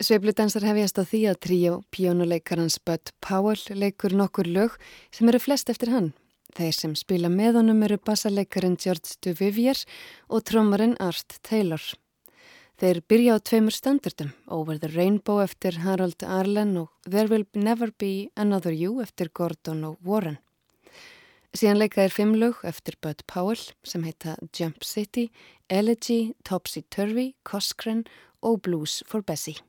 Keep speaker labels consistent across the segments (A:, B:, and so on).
A: Sveifludansar hefjast á því að tríó pjónuleikarans Bud Powell leikur nokkur lög sem eru flest eftir hann. Þeir sem spila með honum eru bassaleikarin George Duvivier og trommarinn Art Taylor. Þeir byrja á tveimur standardum, Over the Rainbow eftir Harold Arlen og There Will Never Be Another You eftir Gordon og Warren. Síðan leika er fimm lög eftir Bud Powell sem heita Jump City, Elegy, Topsy Turvy, Cosgren og Blues for Bessie.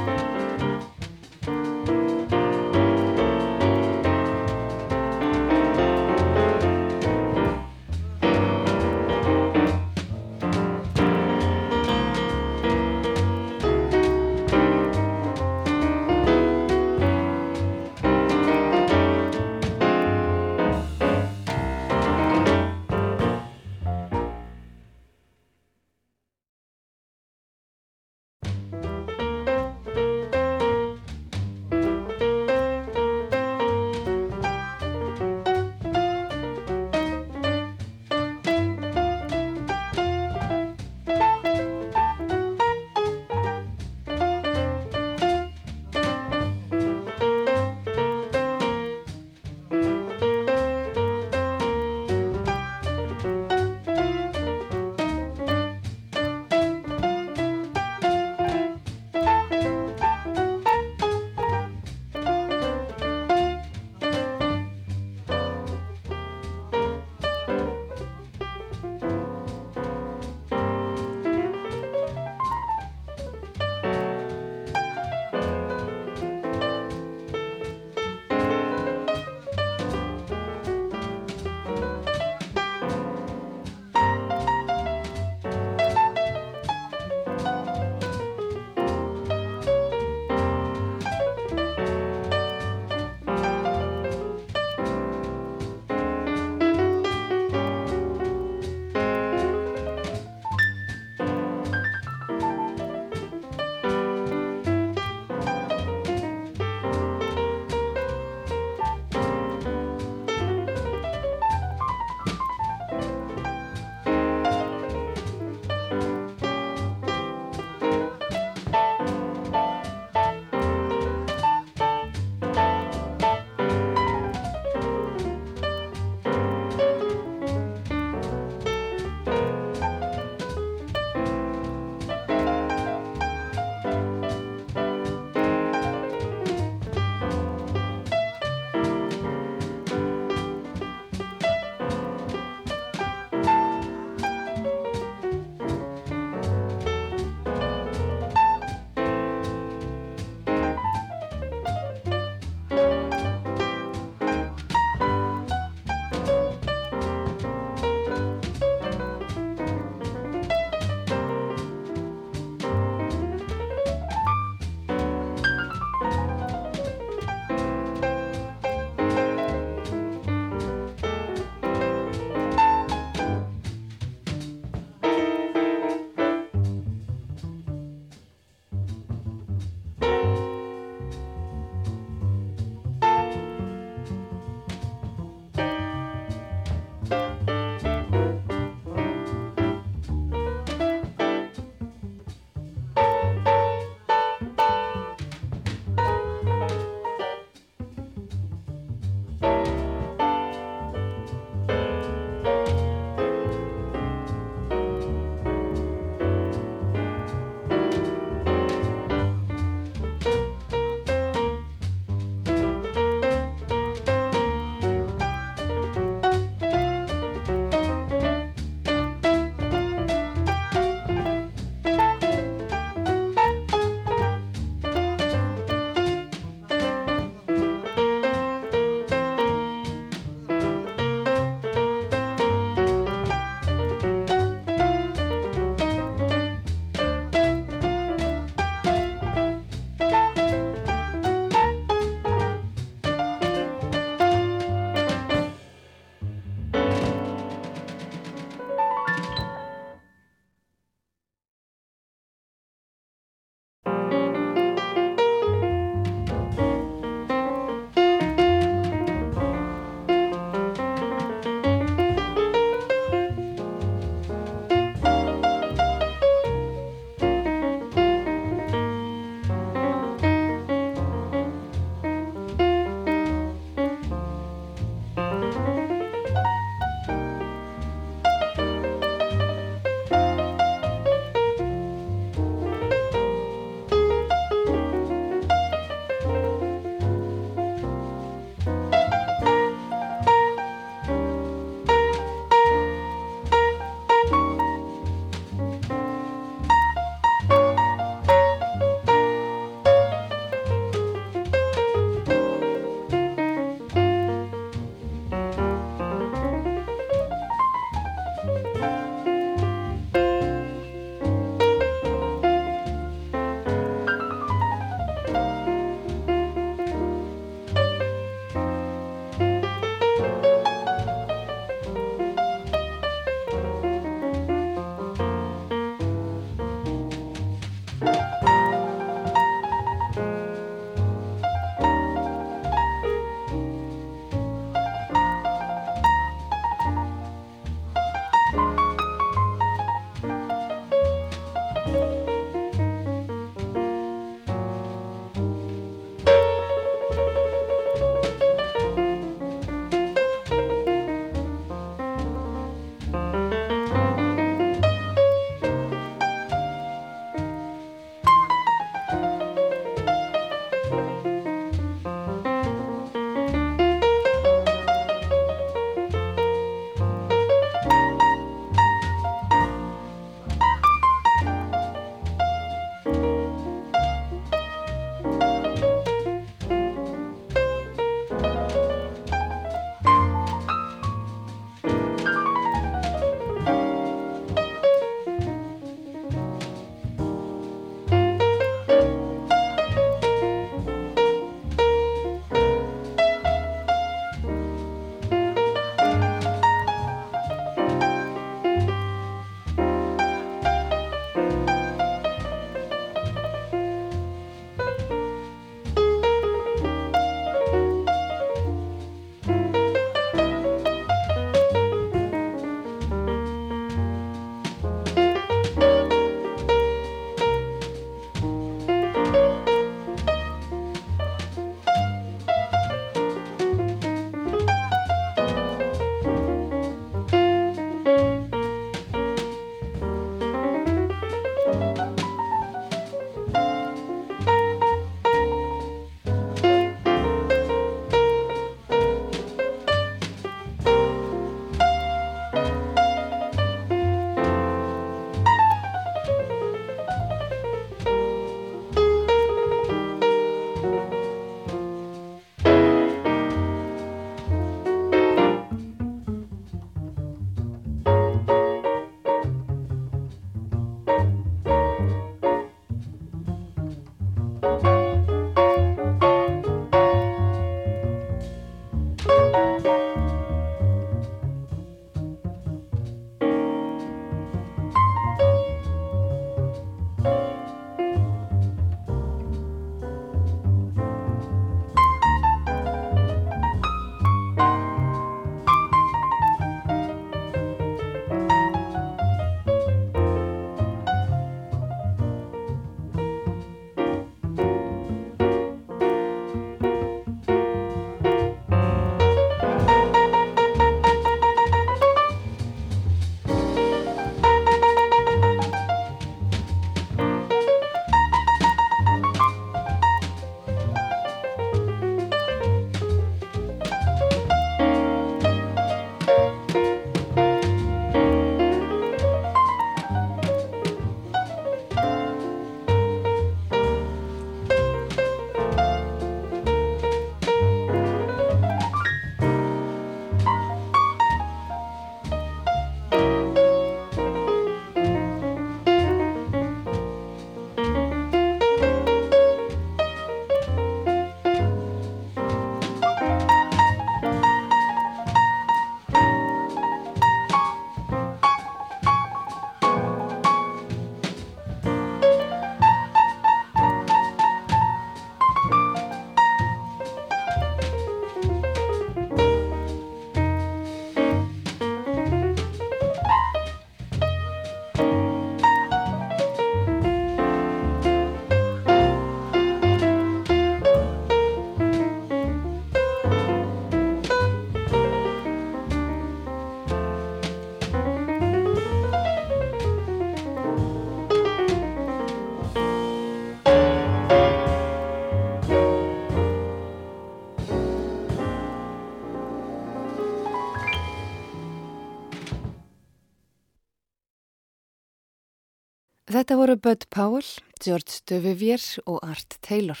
A: Þetta voru Bud Powell, George Duvivier og Art Taylor.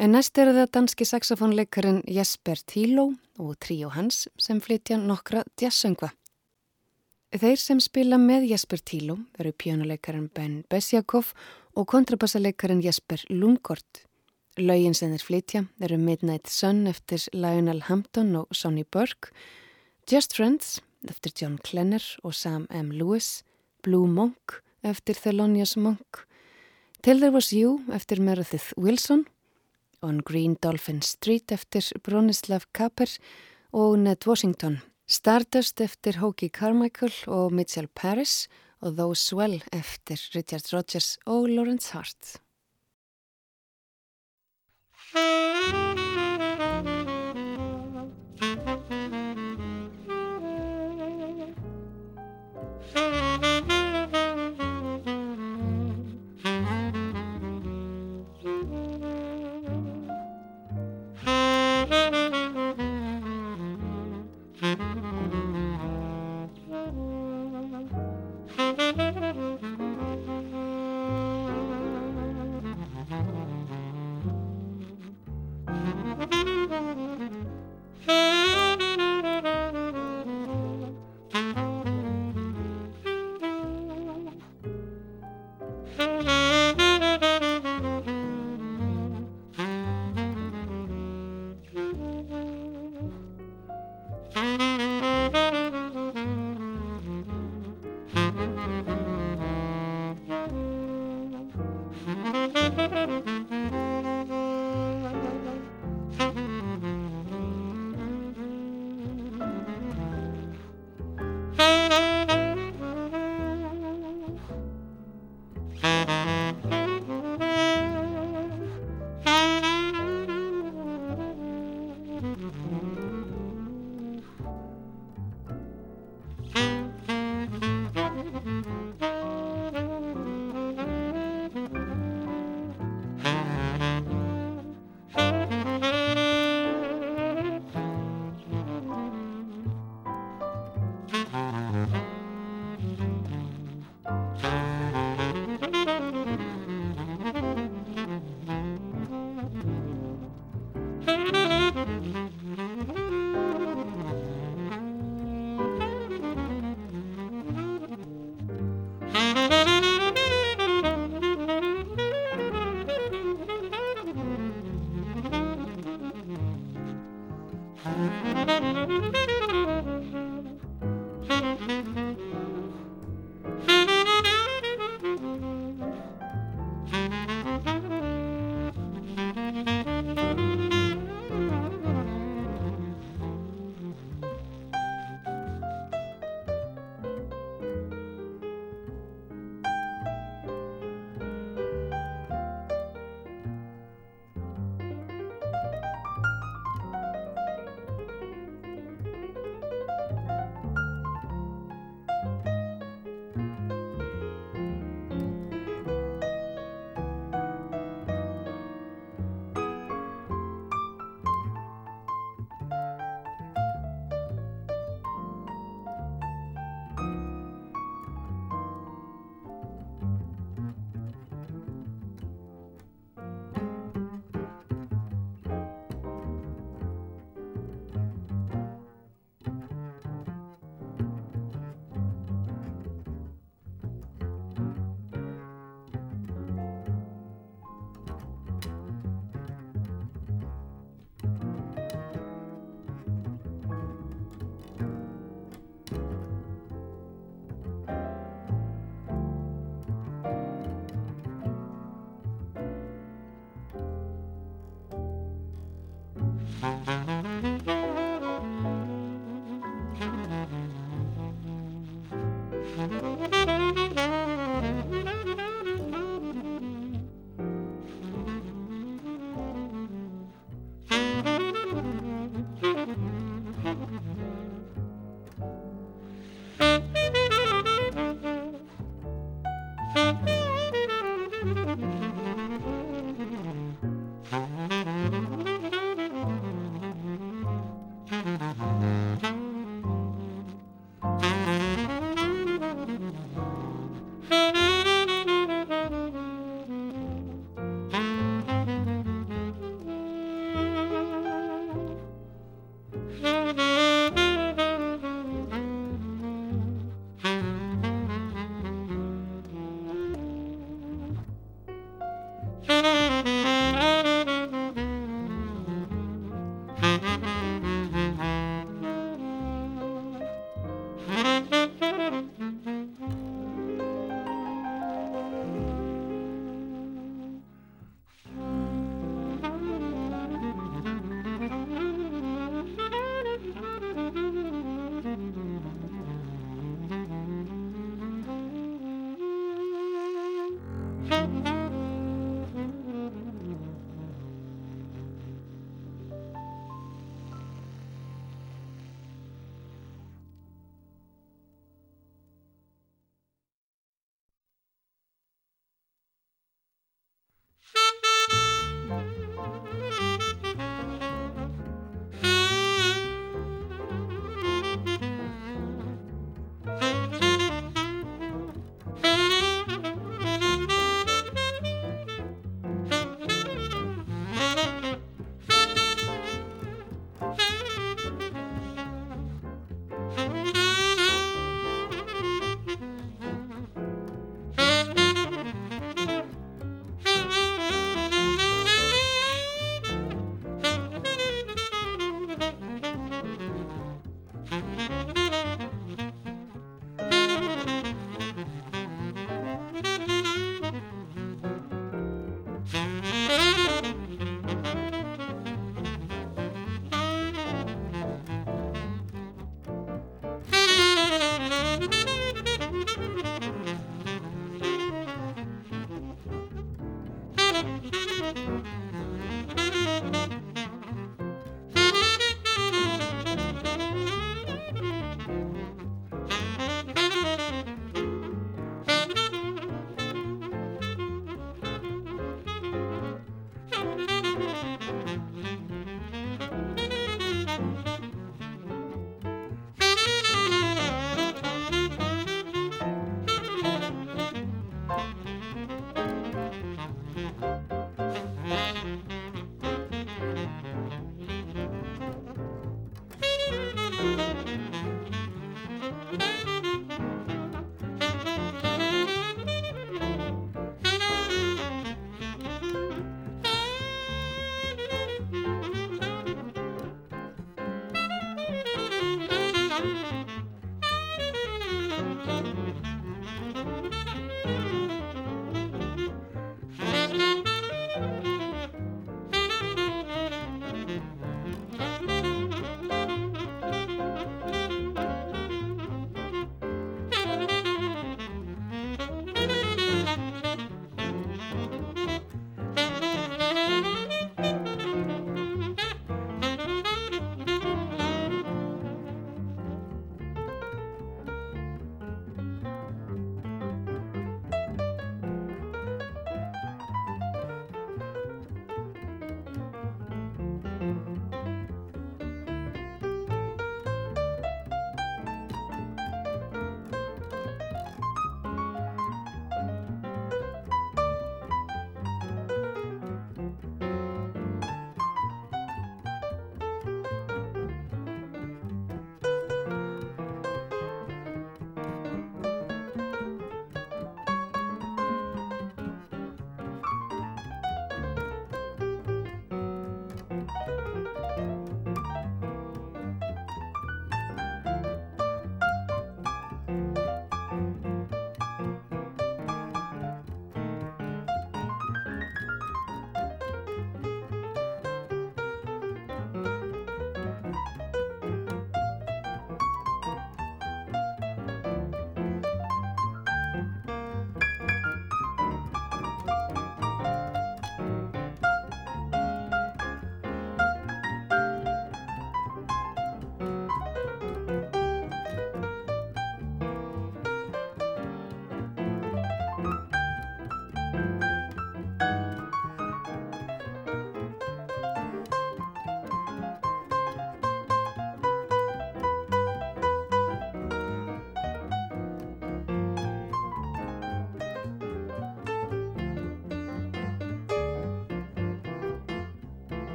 A: En næst eru það danski saxofónleikarin Jesper Thilo og tríu hans sem flytja nokkra jazzsöngva. Þeir sem spila með Jesper Thilo eru pjónuleikarin Ben Besjakov og kontrabassaleikarin Jesper Lungort. Laugin sem þeir flytja eru Midnight Sun eftir Lionel Hampton og Sonny Burke, Just Friends eftir John Klenner og Sam M. Lewis, Blue Monk eftir Thelonious Monk, Till There Was You eftir Meredith Wilson, On Green Dolphin Street eftir Bronislav Kaper og Ned Washington, Stardust eftir Hoagie Carmichael og Mitchell Paris og Those Swell eftir Richard Rodgers og Lawrence Hart.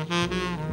B: Mm-hmm.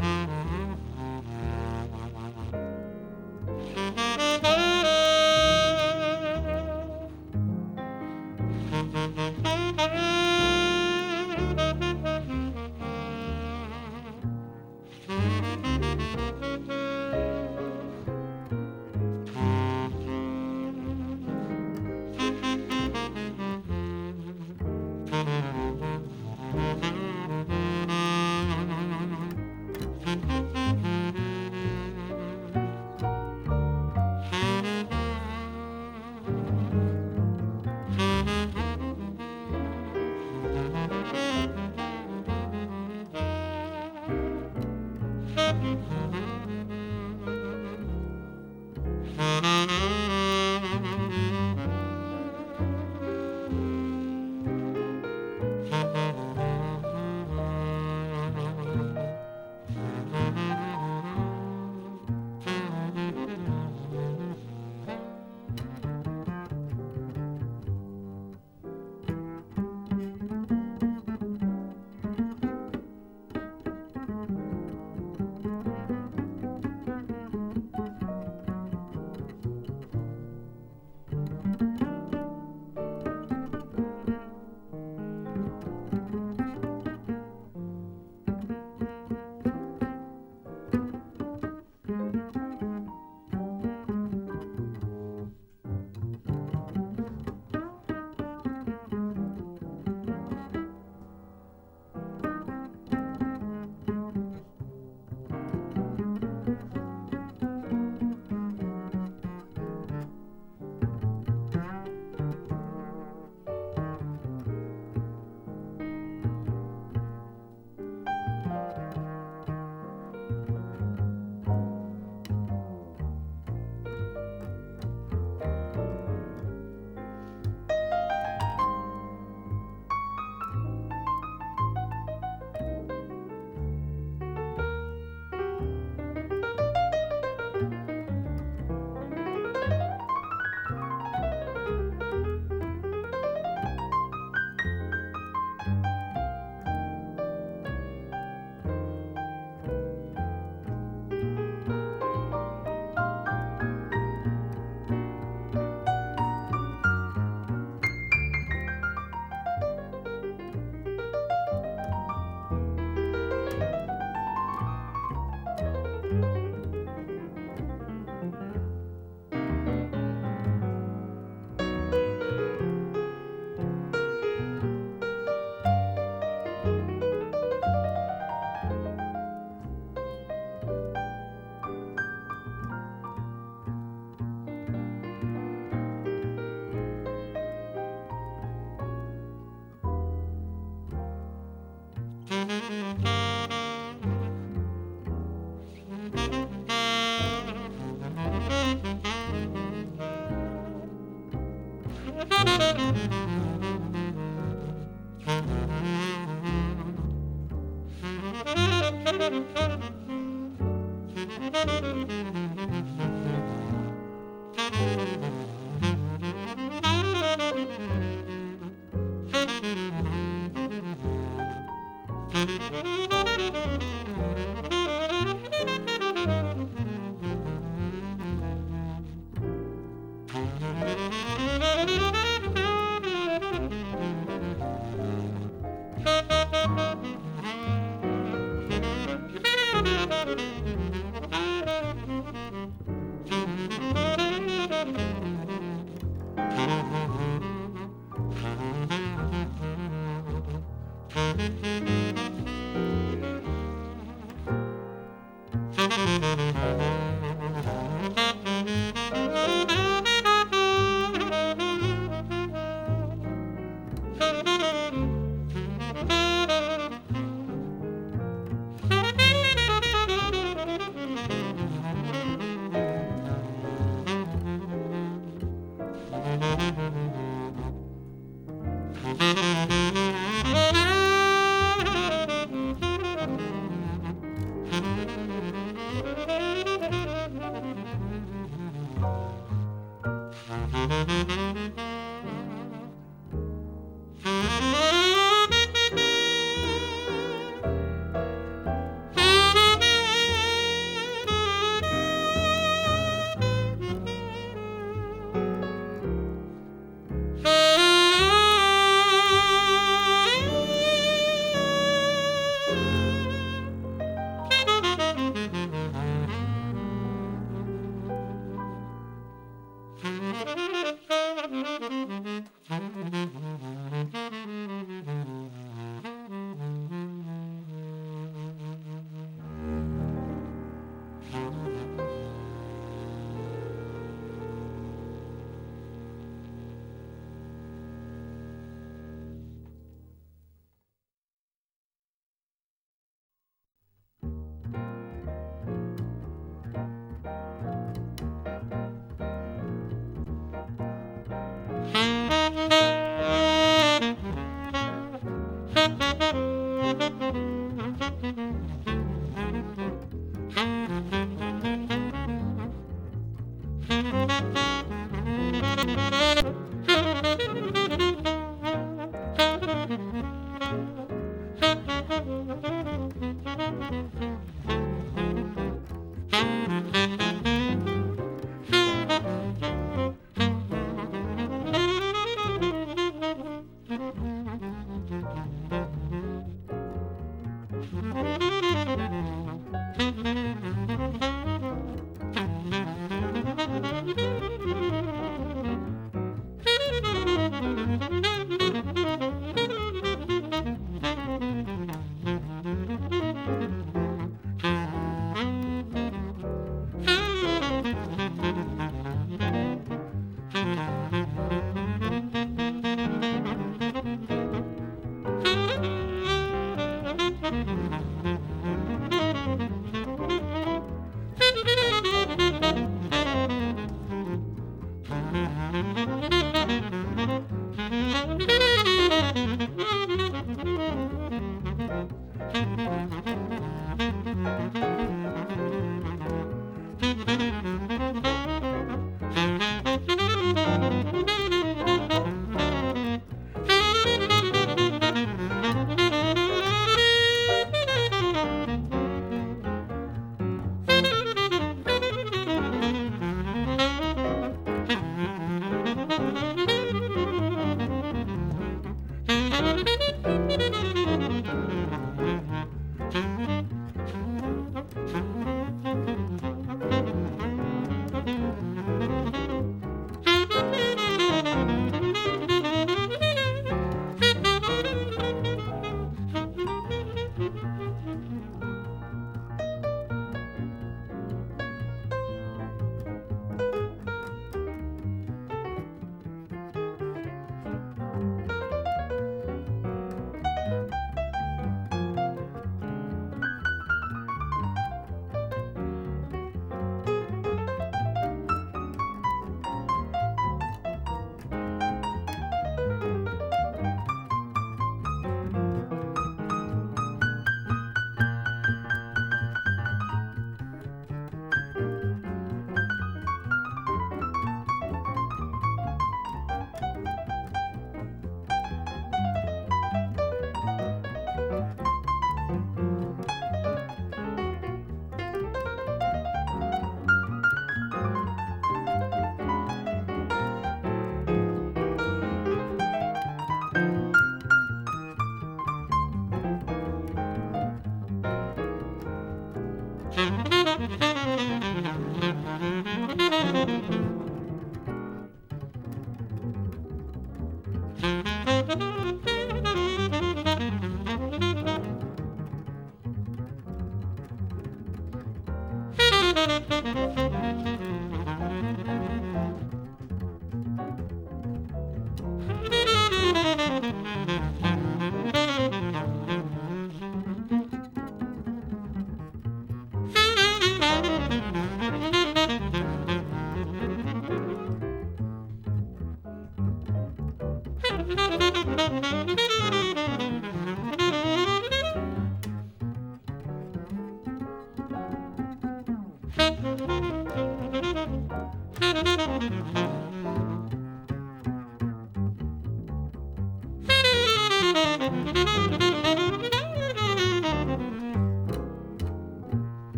B: Mm-hmm.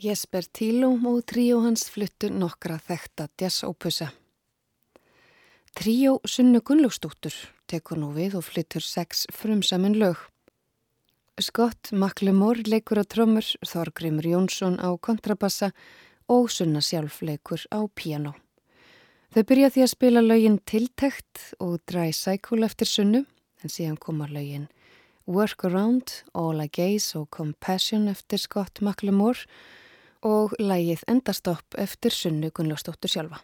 A: Jesper Tílum og tríó hans fluttu nokkra þekta jazz-ópusa. Tríó Sunnu Gunnlaugsdóttur tekur nú við og flyttur sex frumsamin lög. Scott Maklemór leikur á trömmur, Þorgrimur Jónsson á kontrabassa og Sunna sjálf leikur á piano. Þau byrja því að spila lögin Tiltekt og Dry Cycle eftir Sunnu en síðan koma lögin Workaround, All I Gaze og Compassion eftir Scott Maklemór og lægið Endastopp eftir Sunnu Gunnlaugstóttur sjálfa.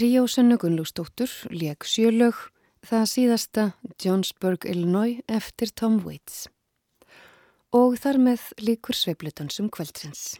A: Tríósönnu Gunnlúsdóttur leik sjölög, það síðasta Johnsburg, Illinois eftir Tom Waits. Og þar með líkur sveiplutan sem kvöldsins.